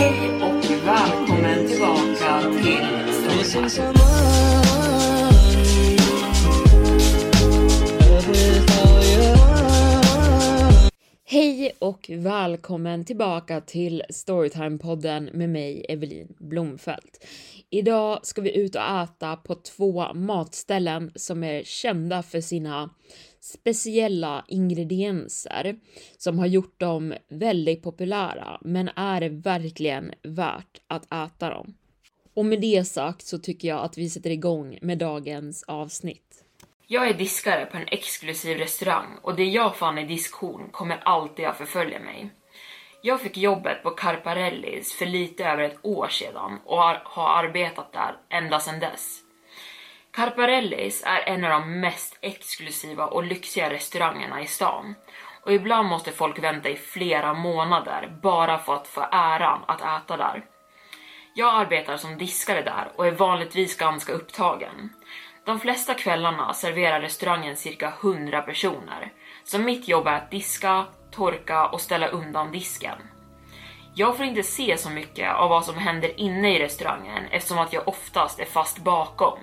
Hej och välkommen tillbaka till Storytime. Hej och välkommen tillbaka till Storytime-podden med mig, Evelin Blomfelt. Idag ska vi ut och äta på två matställen som är kända för sina speciella ingredienser som har gjort dem väldigt populära, men är det verkligen värt att äta dem? Och med det sagt så tycker jag att vi sätter igång med dagens avsnitt. Jag är diskare på en exklusiv restaurang och det jag fann i diskhon kommer alltid att förfölja mig. Jag fick jobbet på Carparellis för lite över ett år sedan och har, har arbetat där ända sedan dess. Carparellis är en av de mest exklusiva och lyxiga restaurangerna i stan och ibland måste folk vänta i flera månader bara för att få äran att äta där. Jag arbetar som diskare där och är vanligtvis ganska upptagen. De flesta kvällarna serverar restaurangen cirka 100 personer, så mitt jobb är att diska, torka och ställa undan disken. Jag får inte se så mycket av vad som händer inne i restaurangen eftersom att jag oftast är fast bakom.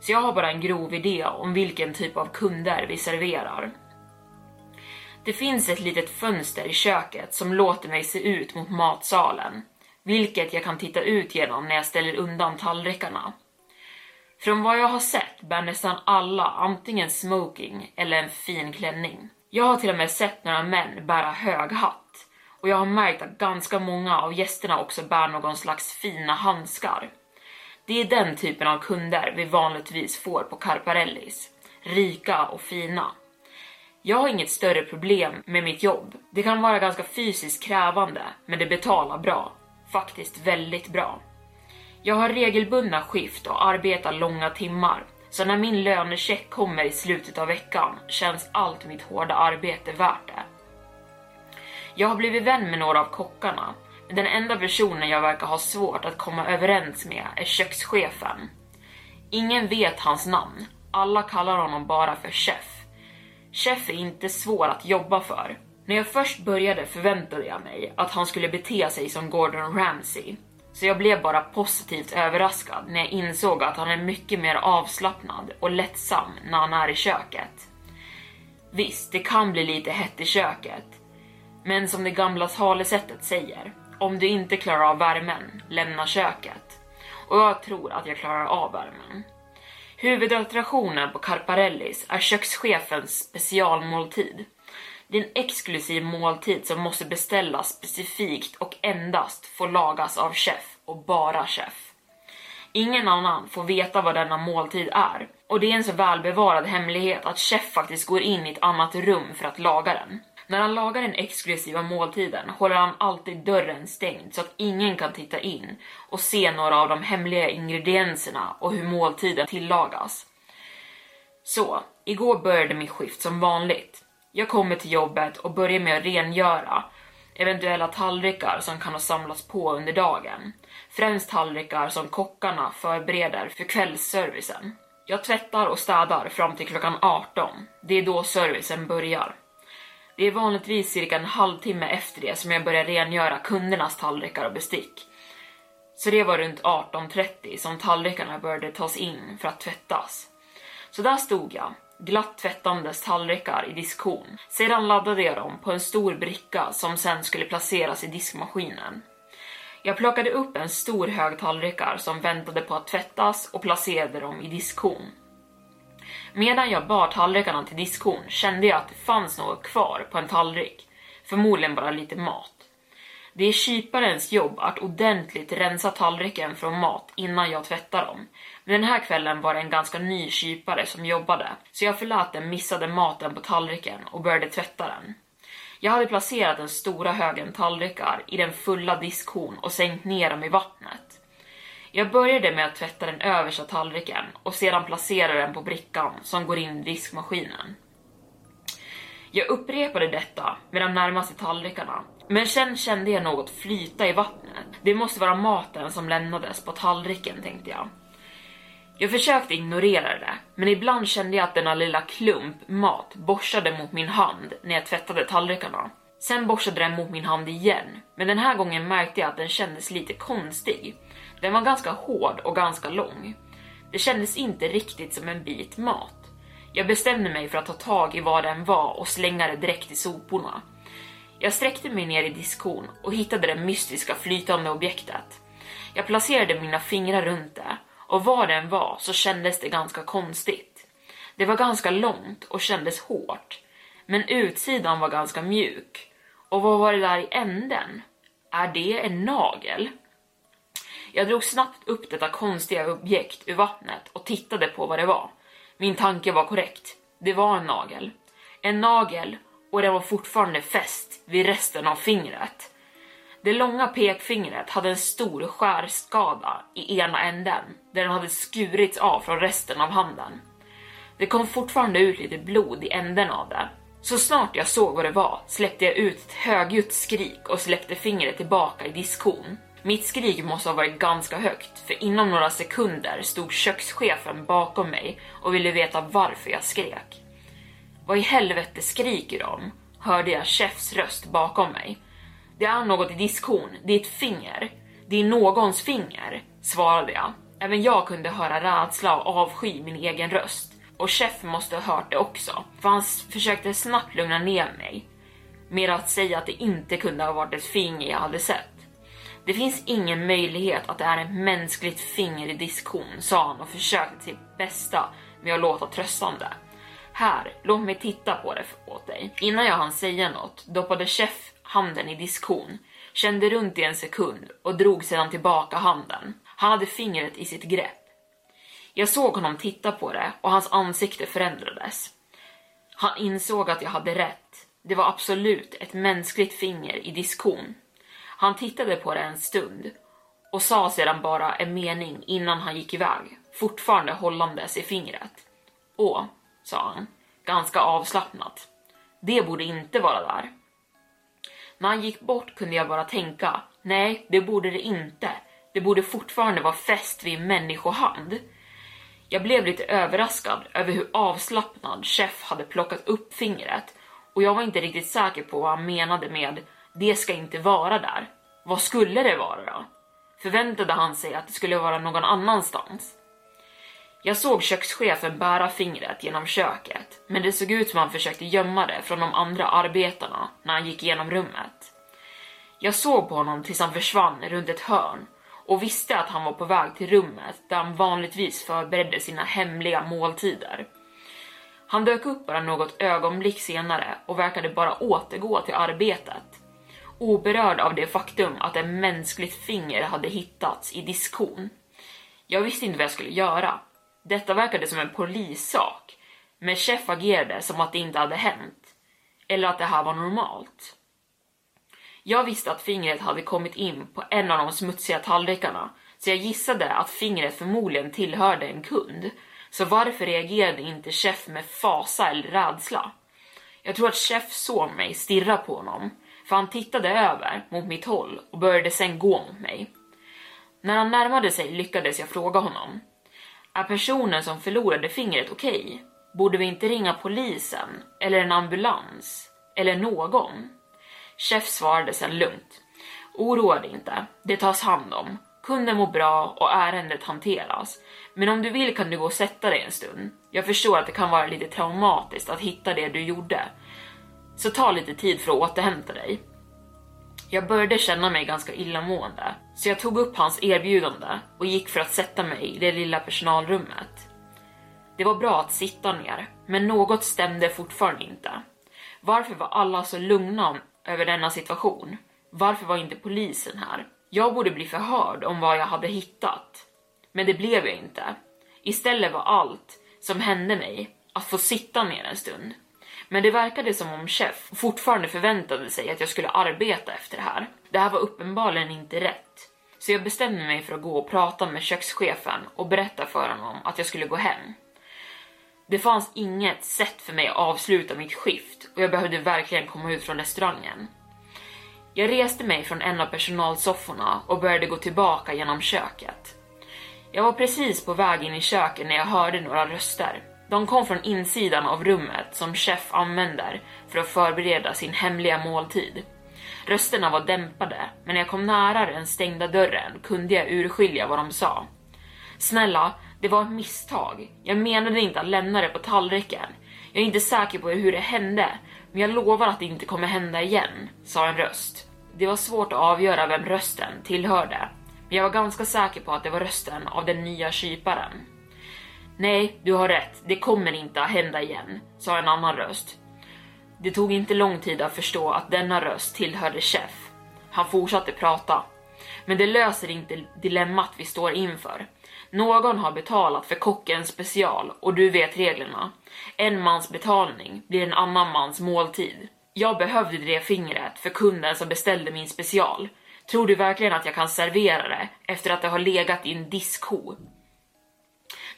Så jag har bara en grov idé om vilken typ av kunder vi serverar. Det finns ett litet fönster i köket som låter mig se ut mot matsalen, vilket jag kan titta ut genom när jag ställer undan tallrikarna. Från vad jag har sett bär nästan alla antingen smoking eller en fin klänning. Jag har till och med sett några män bära hög hatt och jag har märkt att ganska många av gästerna också bär någon slags fina handskar. Det är den typen av kunder vi vanligtvis får på Carparellis. Rika och fina. Jag har inget större problem med mitt jobb. Det kan vara ganska fysiskt krävande, men det betalar bra. Faktiskt väldigt bra. Jag har regelbundna skift och arbetar långa timmar, så när min lönecheck kommer i slutet av veckan känns allt mitt hårda arbete värt det. Jag har blivit vän med några av kockarna, den enda personen jag verkar ha svårt att komma överens med är kökschefen. Ingen vet hans namn, alla kallar honom bara för chef. Chef är inte svår att jobba för. När jag först började förväntade jag mig att han skulle bete sig som Gordon Ramsay, så jag blev bara positivt överraskad när jag insåg att han är mycket mer avslappnad och lättsam när han är i köket. Visst, det kan bli lite hett i köket, men som det gamla talesättet säger, om du inte klarar av värmen, lämna köket. Och jag tror att jag klarar av värmen. Huvudattraktionen på Carparellis är kökschefens specialmåltid. Det är en exklusiv måltid som måste beställas specifikt och endast får lagas av chef och bara chef. Ingen annan får veta vad denna måltid är och det är en så välbevarad hemlighet att chef faktiskt går in i ett annat rum för att laga den. När han lagar den exklusiva måltiden håller han alltid dörren stängd så att ingen kan titta in och se några av de hemliga ingredienserna och hur måltiden tillagas. Så, igår började mitt skift som vanligt. Jag kommer till jobbet och börjar med att rengöra eventuella tallrikar som kan ha samlats på under dagen. Främst tallrikar som kockarna förbereder för kvällsservicen. Jag tvättar och städar fram till klockan 18. Det är då servicen börjar. Det är vanligtvis cirka en halvtimme efter det som jag börjar rengöra kundernas tallrikar och bestick. Så det var runt 18.30 som tallrikarna började tas in för att tvättas. Så där stod jag, glatt tvättandes tallrikar i diskhon. Sedan laddade jag dem på en stor bricka som sen skulle placeras i diskmaskinen. Jag plockade upp en stor hög tallrikar som väntade på att tvättas och placerade dem i diskhon. Medan jag bar tallrikarna till diskhon kände jag att det fanns något kvar på en tallrik, förmodligen bara lite mat. Det är kyparens jobb att ordentligt rensa tallriken från mat innan jag tvättar dem. Men den här kvällen var det en ganska ny kypare som jobbade, så jag förlät den missade maten på tallriken och började tvätta den. Jag hade placerat den stora högen tallrikar i den fulla diskhon och sänkt ner dem i vattnet. Jag började med att tvätta den översta tallriken och sedan placera den på brickan som går in i diskmaskinen. Jag upprepade detta med de närmaste tallrikarna, men sen kände jag något flyta i vattnet. Det måste vara maten som lämnades på tallriken, tänkte jag. Jag försökte ignorera det, men ibland kände jag att denna lilla klump mat borstade mot min hand när jag tvättade tallrikarna. Sen borstade den mot min hand igen, men den här gången märkte jag att den kändes lite konstig. Den var ganska hård och ganska lång. Det kändes inte riktigt som en bit mat. Jag bestämde mig för att ta tag i vad den var och slänga det direkt i soporna. Jag sträckte mig ner i diskhon och hittade det mystiska flytande objektet. Jag placerade mina fingrar runt det och vad den var så kändes det ganska konstigt. Det var ganska långt och kändes hårt, men utsidan var ganska mjuk. Och vad var det där i änden? Är det en nagel? Jag drog snabbt upp detta konstiga objekt ur vattnet och tittade på vad det var. Min tanke var korrekt. Det var en nagel. En nagel och den var fortfarande fäst vid resten av fingret. Det långa pekfingret hade en stor skärskada i ena änden där den hade skurits av från resten av handen. Det kom fortfarande ut lite blod i änden av det. Så snart jag såg vad det var släppte jag ut ett högljutt skrik och släppte fingret tillbaka i diskhon. Mitt skrik måste ha varit ganska högt, för inom några sekunder stod kökschefen bakom mig och ville veta varför jag skrek. Vad i helvete skriker de? hörde jag chefs röst bakom mig. Det är något i diskhon, det är ett finger. Det är någons finger, svarade jag. Även jag kunde höra rädsla och avsky min egen röst. Och chef måste ha hört det också, för han försökte snabbt lugna ner mig. Med att säga att det inte kunde ha varit ett finger jag hade sett. Det finns ingen möjlighet att det är ett mänskligt finger i diskhon, sa han och försökte sitt bästa med att låta tröstande. Här, låt mig titta på det åt dig. Innan jag hann säga något doppade chef handen i diskhon, kände runt i en sekund och drog sedan tillbaka handen. Han hade fingret i sitt grepp. Jag såg honom titta på det och hans ansikte förändrades. Han insåg att jag hade rätt. Det var absolut ett mänskligt finger i diskhon. Han tittade på det en stund och sa sedan bara en mening innan han gick iväg, fortfarande hållandes i fingret. Åh, sa han, ganska avslappnat. Det borde inte vara där. När han gick bort kunde jag bara tänka, nej, det borde det inte. Det borde fortfarande vara fäst vid människohand. Jag blev lite överraskad över hur avslappnad Chef hade plockat upp fingret och jag var inte riktigt säker på vad han menade med det ska inte vara där. Vad skulle det vara då? Förväntade han sig att det skulle vara någon annanstans? Jag såg kökschefen bära fingret genom köket, men det såg ut som han försökte gömma det från de andra arbetarna när han gick igenom rummet. Jag såg på honom tills han försvann runt ett hörn och visste att han var på väg till rummet där han vanligtvis förberedde sina hemliga måltider. Han dök upp bara något ögonblick senare och verkade bara återgå till arbetet, oberörd av det faktum att ett mänskligt finger hade hittats i diskhon. Jag visste inte vad jag skulle göra. Detta verkade som en polissak, men chef agerade som att det inte hade hänt. Eller att det här var normalt. Jag visste att fingret hade kommit in på en av de smutsiga tallrikarna, så jag gissade att fingret förmodligen tillhörde en kund. Så varför reagerade inte chef med fasa eller rädsla? Jag tror att chef såg mig stirra på honom, för han tittade över mot mitt håll och började sen gå mot mig. När han närmade sig lyckades jag fråga honom. Är personen som förlorade fingret okej? Okay? Borde vi inte ringa polisen? Eller en ambulans? Eller någon? Chef svarade sen lugnt. Oroa dig inte, det tas hand om. Kunden mår bra och ärendet hanteras. Men om du vill kan du gå och sätta dig en stund. Jag förstår att det kan vara lite traumatiskt att hitta det du gjorde. Så ta lite tid för att återhämta dig. Jag började känna mig ganska illamående, så jag tog upp hans erbjudande och gick för att sätta mig i det lilla personalrummet. Det var bra att sitta ner, men något stämde fortfarande inte. Varför var alla så lugna över denna situation? Varför var inte polisen här? Jag borde bli förhörd om vad jag hade hittat. Men det blev jag inte. Istället var allt som hände mig att få sitta ner en stund. Men det verkade som om chef fortfarande förväntade sig att jag skulle arbeta efter det här. Det här var uppenbarligen inte rätt. Så jag bestämde mig för att gå och prata med kökschefen och berätta för honom att jag skulle gå hem. Det fanns inget sätt för mig att avsluta mitt skift och jag behövde verkligen komma ut från restaurangen. Jag reste mig från en av personalsofforna och började gå tillbaka genom köket. Jag var precis på väg in i köket när jag hörde några röster. De kom från insidan av rummet som chef använder för att förbereda sin hemliga måltid. Rösterna var dämpade, men när jag kom nära den stängda dörren kunde jag urskilja vad de sa. Snälla, det var ett misstag. Jag menade inte att lämna det på tallriken. Jag är inte säker på hur det hände, men jag lovar att det inte kommer hända igen, sa en röst. Det var svårt att avgöra vem rösten tillhörde, men jag var ganska säker på att det var rösten av den nya kyparen. Nej, du har rätt, det kommer inte att hända igen, sa en annan röst. Det tog inte lång tid att förstå att denna röst tillhörde Chef. Han fortsatte prata. Men det löser inte dilemmat vi står inför. Någon har betalat för kockens special och du vet reglerna. En mans betalning blir en annan mans måltid. Jag behövde det fingret för kunden som beställde min special. Tror du verkligen att jag kan servera det efter att det har legat i en diskho?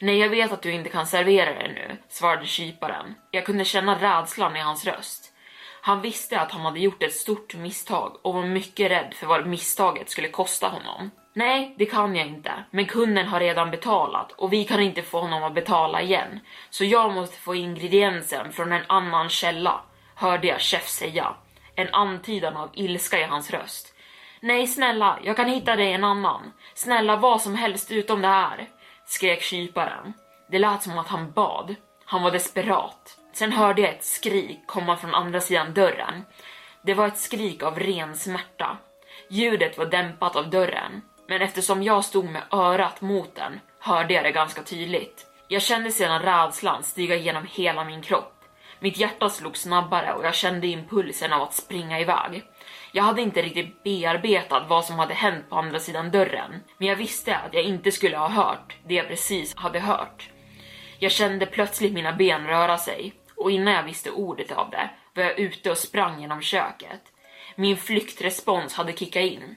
Nej, jag vet att du inte kan servera det nu, svarade kyparen. Jag kunde känna rädslan i hans röst. Han visste att han hade gjort ett stort misstag och var mycket rädd för vad misstaget skulle kosta honom. Nej, det kan jag inte, men kunden har redan betalat och vi kan inte få honom att betala igen. Så jag måste få ingrediensen från en annan källa, hörde jag chef säga. En antydan av ilska i hans röst. Nej, snälla, jag kan hitta dig en annan. Snälla, vad som helst utom det här skrek kyparen. Det lät som att han bad. Han var desperat. Sen hörde jag ett skrik komma från andra sidan dörren. Det var ett skrik av ren smärta. Ljudet var dämpat av dörren, men eftersom jag stod med örat mot den hörde jag det ganska tydligt. Jag kände sedan rädslan stiga genom hela min kropp. Mitt hjärta slog snabbare och jag kände impulsen av att springa iväg. Jag hade inte riktigt bearbetat vad som hade hänt på andra sidan dörren, men jag visste att jag inte skulle ha hört det jag precis hade hört. Jag kände plötsligt mina ben röra sig och innan jag visste ordet av det var jag ute och sprang genom köket. Min flyktrespons hade kickat in.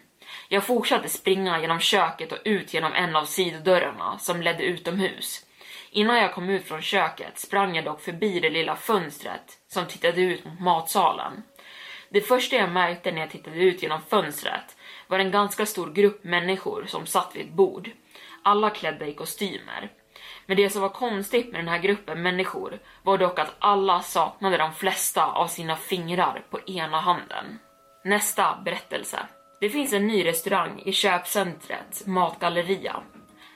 Jag fortsatte springa genom köket och ut genom en av sidodörrarna som ledde utomhus. Innan jag kom ut från köket sprang jag dock förbi det lilla fönstret som tittade ut mot matsalen. Det första jag märkte när jag tittade ut genom fönstret var en ganska stor grupp människor som satt vid ett bord. Alla klädda i kostymer. Men det som var konstigt med den här gruppen människor var dock att alla saknade de flesta av sina fingrar på ena handen. Nästa berättelse. Det finns en ny restaurang i köpcentret Matgalleria.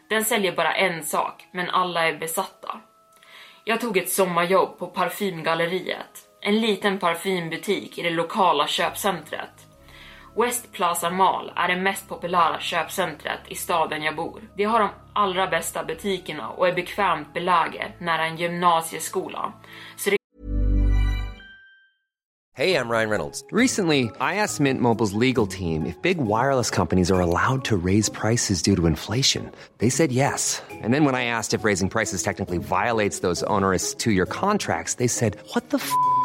Den säljer bara en sak, men alla är besatta. Jag tog ett sommarjobb på Parfymgalleriet en liten parfymbutik i det lokala köpcentret. West Plaza Mall är det mest populära köpcentret i staden jag bor. Det har de allra bästa butikerna och är bekvämt beläget nära en gymnasieskola. Så det Hey, I'm Ryan Reynolds. Recently, I asked Mint Mobile's legal team if big wireless companies are allowed to raise prices due to inflation. They said yes. And then when I asked if raising prices technically violates those onerous two-year contracts, they said, "What the f***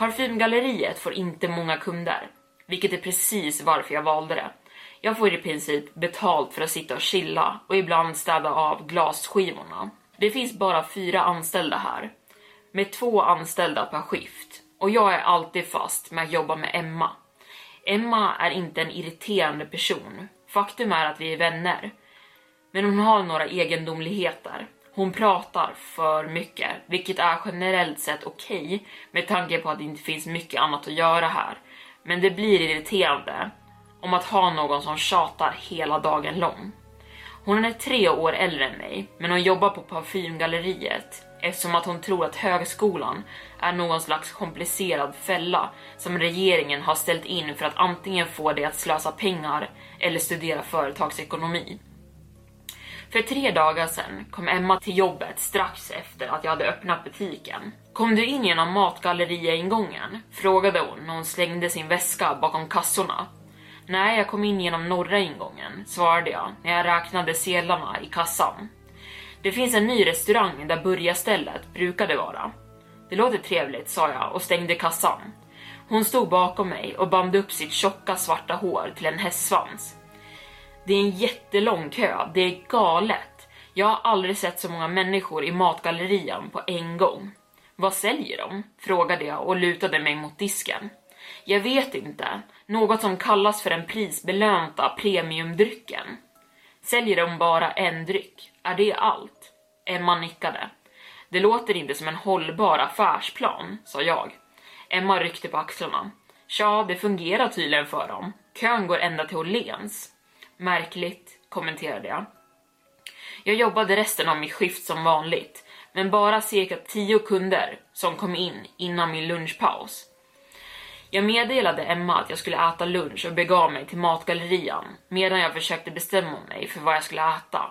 Parfymgalleriet får inte många kunder, vilket är precis varför jag valde det. Jag får i princip betalt för att sitta och chilla och ibland städa av glasskivorna. Det finns bara fyra anställda här, med två anställda per skift och jag är alltid fast med att jobba med Emma. Emma är inte en irriterande person. Faktum är att vi är vänner. Men hon har några egendomligheter. Hon pratar för mycket, vilket är generellt sett okej med tanke på att det inte finns mycket annat att göra här. Men det blir irriterande om att ha någon som tjatar hela dagen lång. Hon är tre år äldre än mig, men hon jobbar på parfymgalleriet eftersom att hon tror att högskolan är någon slags komplicerad fälla som regeringen har ställt in för att antingen få dig att slösa pengar eller studera företagsekonomi. För tre dagar sedan kom Emma till jobbet strax efter att jag hade öppnat butiken. Kom du in genom matgalleriaingången? Frågade hon när hon slängde sin väska bakom kassorna. Nej, jag kom in genom norra ingången, svarade jag när jag räknade sedlarna i kassan. Det finns en ny restaurang där burgarstället brukade vara. Det låter trevligt, sa jag och stängde kassan. Hon stod bakom mig och band upp sitt tjocka svarta hår till en hästsvans. Det är en jättelång kö, det är galet. Jag har aldrig sett så många människor i matgallerian på en gång. Vad säljer de? frågade jag och lutade mig mot disken. Jag vet inte, något som kallas för den prisbelönta premiumdrycken. Säljer de bara en dryck? Är det allt? Emma nickade. Det låter inte som en hållbar affärsplan, sa jag. Emma ryckte på axlarna. Tja, det fungerar tydligen för dem. Kön går ända till Åhléns. Märkligt, kommenterade jag. Jag jobbade resten av mitt skift som vanligt, men bara cirka tio kunder som kom in innan min lunchpaus. Jag meddelade Emma att jag skulle äta lunch och begav mig till matgallerian medan jag försökte bestämma mig för vad jag skulle äta.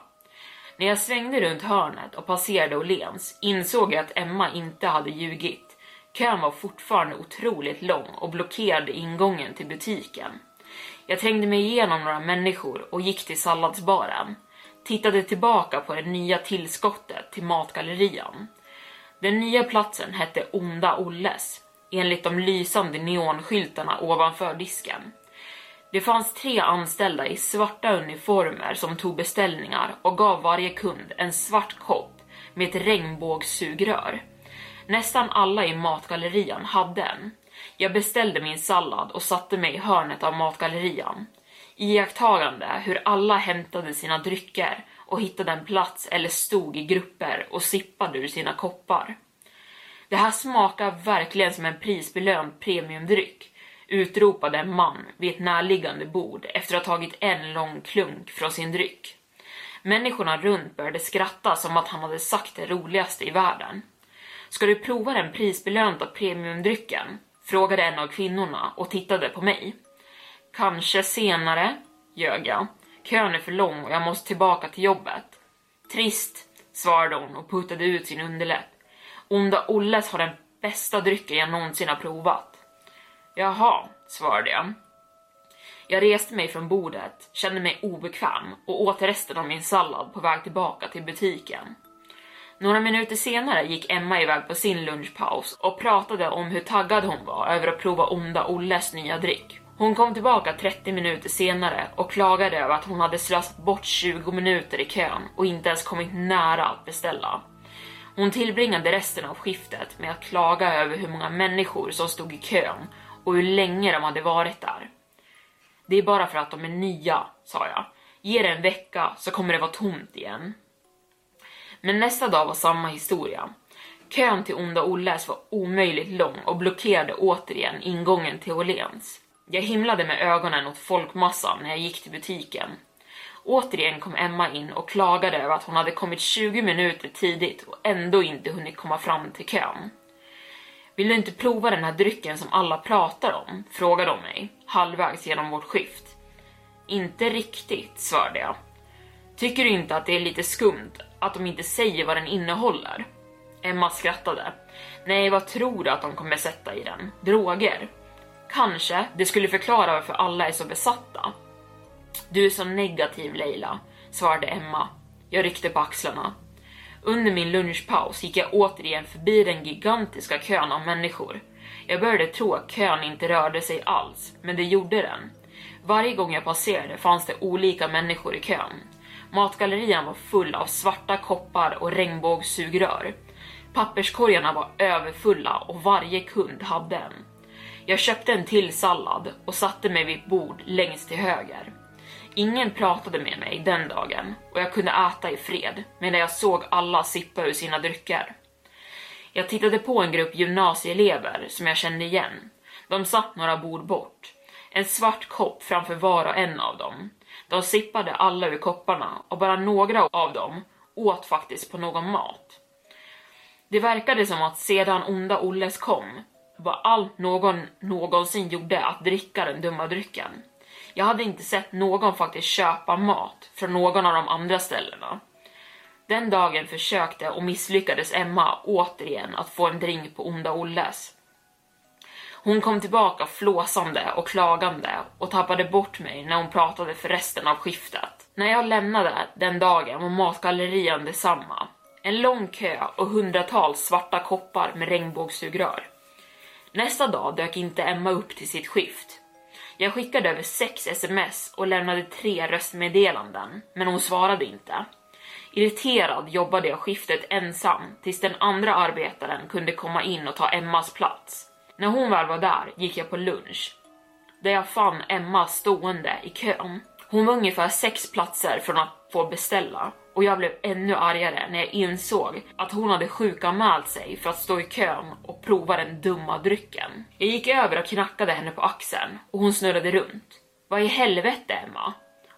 När jag svängde runt hörnet och passerade Åhléns insåg jag att Emma inte hade ljugit. Kön var fortfarande otroligt lång och blockerade ingången till butiken. Jag trängde mig igenom några människor och gick till salladsbaren. Tittade tillbaka på det nya tillskottet till matgallerian. Den nya platsen hette Onda Olles, enligt de lysande neonskyltarna ovanför disken. Det fanns tre anställda i svarta uniformer som tog beställningar och gav varje kund en svart kopp med ett regnbågssugrör. Nästan alla i matgallerian hade en. Jag beställde min sallad och satte mig i hörnet av matgallerian. Iakttagande hur alla hämtade sina drycker och hittade en plats eller stod i grupper och sippade ur sina koppar. Det här smakar verkligen som en prisbelönt premiumdryck, utropade en man vid ett närliggande bord efter att ha tagit en lång klunk från sin dryck. Människorna runt började skratta som att han hade sagt det roligaste i världen. Ska du prova den prisbelönta premiumdrycken? Frågade en av kvinnorna och tittade på mig. Kanske senare, ljög jag. Kön är för lång och jag måste tillbaka till jobbet. Trist, svarade hon och puttade ut sin underläpp. Onda Olles har den bästa drycken jag någonsin har provat. Jaha, svarade jag. Jag reste mig från bordet, kände mig obekväm och åt resten av min sallad på väg tillbaka till butiken. Några minuter senare gick Emma iväg på sin lunchpaus och pratade om hur taggad hon var över att prova Onda Olles nya dryck. Hon kom tillbaka 30 minuter senare och klagade över att hon hade slösat bort 20 minuter i kön och inte ens kommit nära att beställa. Hon tillbringade resten av skiftet med att klaga över hur många människor som stod i kön och hur länge de hade varit där. Det är bara för att de är nya, sa jag. Ge det en vecka så kommer det vara tomt igen. Men nästa dag var samma historia. Kön till Onda Olles var omöjligt lång och blockerade återigen ingången till Åhléns. Jag himlade med ögonen åt folkmassan när jag gick till butiken. Återigen kom Emma in och klagade över att hon hade kommit 20 minuter tidigt och ändå inte hunnit komma fram till kön. Vill du inte prova den här drycken som alla pratar om? frågade de mig, halvvägs genom vårt skift. Inte riktigt, svarade jag. Tycker du inte att det är lite skumt att de inte säger vad den innehåller? Emma skrattade. Nej, vad tror du att de kommer sätta i den? Droger? Kanske. Det skulle förklara varför alla är så besatta. Du är så negativ Leila, svarade Emma. Jag ryckte på axlarna. Under min lunchpaus gick jag återigen förbi den gigantiska kön av människor. Jag började tro att kön inte rörde sig alls, men det gjorde den. Varje gång jag passerade fanns det olika människor i kön. Matgallerian var full av svarta koppar och regnbågssugrör. Papperskorgarna var överfulla och varje kund hade en. Jag köpte en till sallad och satte mig vid ett bord längst till höger. Ingen pratade med mig den dagen och jag kunde äta i fred medan jag såg alla sippa ur sina drycker. Jag tittade på en grupp gymnasieelever som jag kände igen. De satt några bord bort. En svart kopp framför var och en av dem. De sippade alla ur kopparna och bara några av dem åt faktiskt på någon mat. Det verkade som att sedan onda Olles kom var allt någon någonsin gjorde att dricka den dumma drycken. Jag hade inte sett någon faktiskt köpa mat från någon av de andra ställena. Den dagen försökte och misslyckades Emma återigen att få en drink på onda Olles. Hon kom tillbaka flåsande och klagande och tappade bort mig när hon pratade för resten av skiftet. När jag lämnade den dagen var matgallerian detsamma. En lång kö och hundratals svarta koppar med regnbågssugrör. Nästa dag dök inte Emma upp till sitt skift. Jag skickade över sex sms och lämnade tre röstmeddelanden, men hon svarade inte. Irriterad jobbade jag skiftet ensam tills den andra arbetaren kunde komma in och ta Emmas plats. När hon väl var där gick jag på lunch, där jag fann Emma stående i kön. Hon var ungefär sex platser från att få beställa och jag blev ännu argare när jag insåg att hon hade sjukanmält sig för att stå i kön och prova den dumma drycken. Jag gick över och knackade henne på axeln och hon snurrade runt. Vad i helvete Emma?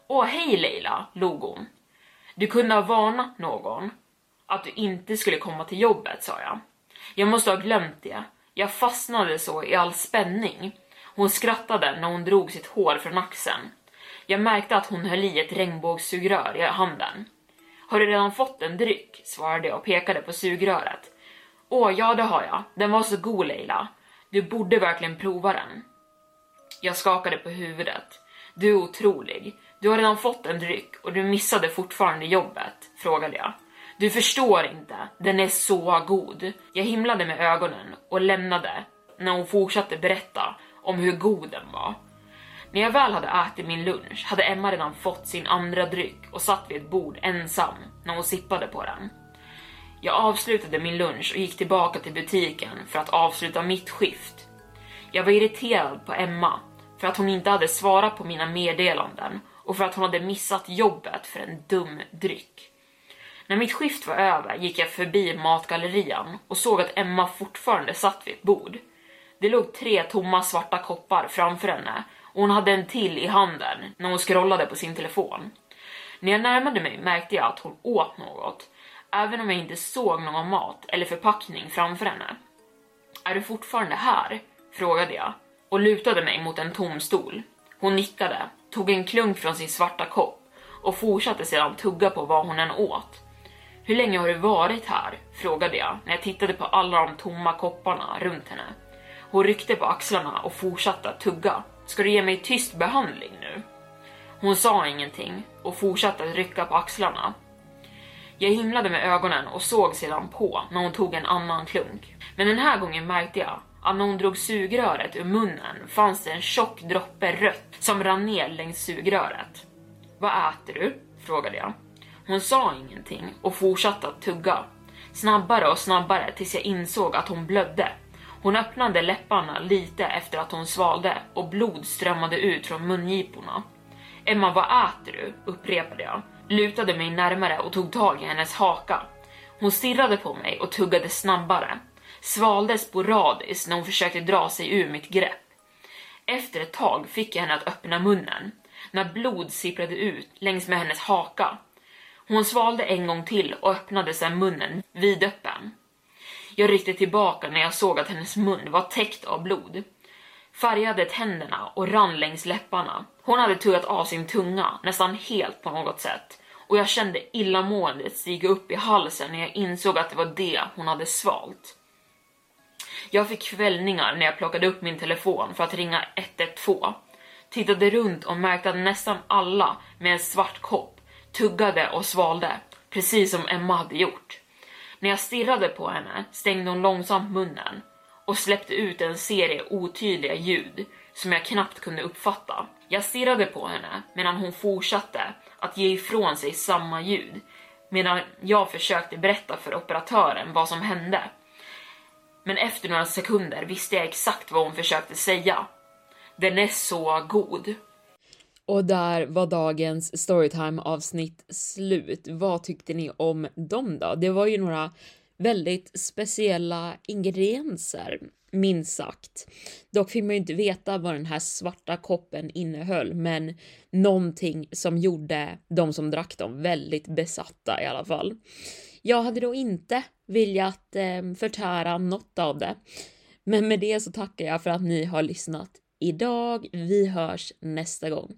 Åh hej Leila, log hon. Du kunde ha varnat någon att du inte skulle komma till jobbet, sa jag. Jag måste ha glömt det. Jag fastnade så i all spänning. Hon skrattade när hon drog sitt hår från axeln. Jag märkte att hon höll i ett regnbågssugrör i handen. Har du redan fått en dryck? svarade jag och pekade på sugröret. Åh, ja det har jag. Den var så god Leila. Du borde verkligen prova den. Jag skakade på huvudet. Du är otrolig. Du har redan fått en dryck och du missade fortfarande jobbet, frågade jag. Du förstår inte, den är så god. Jag himlade med ögonen och lämnade när hon fortsatte berätta om hur god den var. När jag väl hade ätit min lunch hade Emma redan fått sin andra dryck och satt vid ett bord ensam när hon sippade på den. Jag avslutade min lunch och gick tillbaka till butiken för att avsluta mitt skift. Jag var irriterad på Emma för att hon inte hade svarat på mina meddelanden och för att hon hade missat jobbet för en dum dryck. När mitt skift var över gick jag förbi matgallerian och såg att Emma fortfarande satt vid ett bord. Det låg tre tomma svarta koppar framför henne och hon hade en till i handen när hon scrollade på sin telefon. När jag närmade mig märkte jag att hon åt något, även om jag inte såg någon mat eller förpackning framför henne. Är du fortfarande här? frågade jag och lutade mig mot en tom stol. Hon nickade, tog en klunk från sin svarta kopp och fortsatte sedan tugga på vad hon än åt. Hur länge har du varit här? frågade jag när jag tittade på alla de tomma kopparna runt henne. Hon ryckte på axlarna och fortsatte att tugga, Ska du ge mig tyst behandling nu? Hon sa ingenting och fortsatte att rycka på axlarna. Jag himlade med ögonen och såg sedan på när hon tog en annan klunk. Men den här gången märkte jag att när hon drog sugröret ur munnen fanns det en tjock droppe rött som rann ner längs sugröret. Vad äter du? frågade jag. Hon sa ingenting och fortsatte att tugga. Snabbare och snabbare tills jag insåg att hon blödde. Hon öppnade läpparna lite efter att hon svalde och blod strömmade ut från mungiporna. Emma, vad äter du? upprepade jag, lutade mig närmare och tog tag i hennes haka. Hon stirrade på mig och tuggade snabbare, svalde sporadiskt när hon försökte dra sig ur mitt grepp. Efter ett tag fick jag henne att öppna munnen, när blod sipprade ut längs med hennes haka. Hon svalde en gång till och öppnade sedan munnen vidöppen. Jag ryckte tillbaka när jag såg att hennes mun var täckt av blod. Färgade tänderna och rann längs läpparna. Hon hade tuggat av sin tunga nästan helt på något sätt och jag kände illamåendet stiga upp i halsen när jag insåg att det var det hon hade svalt. Jag fick kvällningar när jag plockade upp min telefon för att ringa 112. Tittade runt och märkte att nästan alla med en svart kopp tuggade och svalde, precis som Emma hade gjort. När jag stirrade på henne stängde hon långsamt munnen och släppte ut en serie otydliga ljud som jag knappt kunde uppfatta. Jag stirrade på henne medan hon fortsatte att ge ifrån sig samma ljud medan jag försökte berätta för operatören vad som hände. Men efter några sekunder visste jag exakt vad hon försökte säga. Den är så god. Och där var dagens storytime avsnitt slut. Vad tyckte ni om dem då? Det var ju några väldigt speciella ingredienser, minst sagt. Dock fick man ju inte veta vad den här svarta koppen innehöll, men någonting som gjorde de som drack dem väldigt besatta i alla fall. Jag hade då inte velat eh, förtära något av det, men med det så tackar jag för att ni har lyssnat idag. Vi hörs nästa gång.